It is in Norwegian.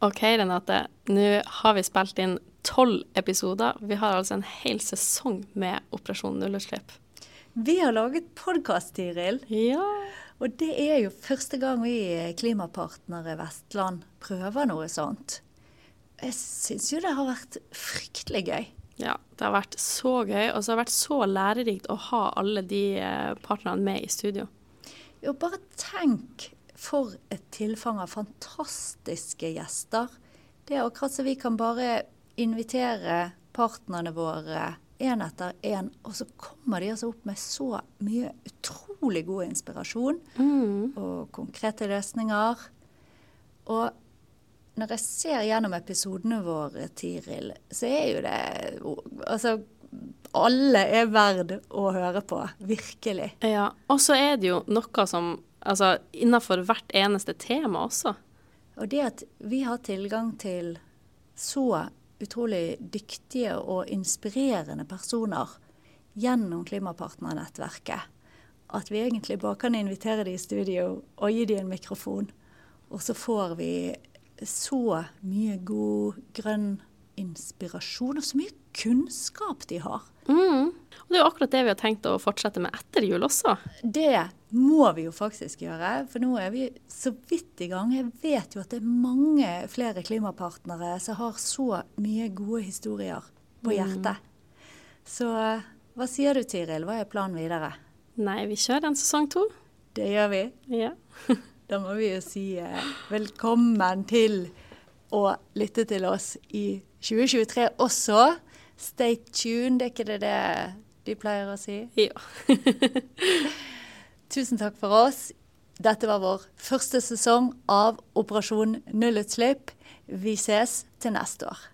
OK, Renate. Nå har vi spilt inn tolv episoder. Vi har altså en hel sesong med Operasjon nullutslipp. Vi har laget podkast, Tiril. Ja. Og det er jo første gang vi klimapartnere Vestland prøver noe sånt. Jeg syns jo det har vært fryktelig gøy. Ja, det har vært så gøy, og så har det vært så lærerikt å ha alle de eh, partnerne med i studio. Jo, bare tenk for et tilfang av fantastiske gjester. Det er akkurat så vi kan bare invitere partnerne våre én etter én, og så kommer de altså opp med så mye utrolig god inspirasjon Mm. og konkrete løsninger. Og når jeg ser gjennom episodene våre, Tiril, så er jo det Altså, alle er verd å høre på. Virkelig. Ja, og så er det jo noe som Altså innafor hvert eneste tema også. Og det at vi har tilgang til så utrolig dyktige og inspirerende personer gjennom Klimapartnernettverket, at vi egentlig bare kan invitere dem i studio og gi dem en mikrofon, og så får vi så mye god grønn inspirasjon, og så mye kunnskap de har. Mm. Og det er jo akkurat det vi har tenkt å fortsette med etter jul også. Det må vi jo faktisk gjøre, for nå er vi så vidt i gang. Jeg vet jo at det er mange flere klimapartnere som har så mye gode historier på hjertet. Så hva sier du, Tiril? Hva er planen videre? Nei, vi kjører en sesong to. Det gjør vi. Ja. Da må vi jo si eh, velkommen til å lytte til oss i 2023 også. Stay tuned, er ikke det det de pleier å si? ja. Tusen takk for oss. Dette var vår første sesong av Operasjon nullutslipp. Vi ses til neste år.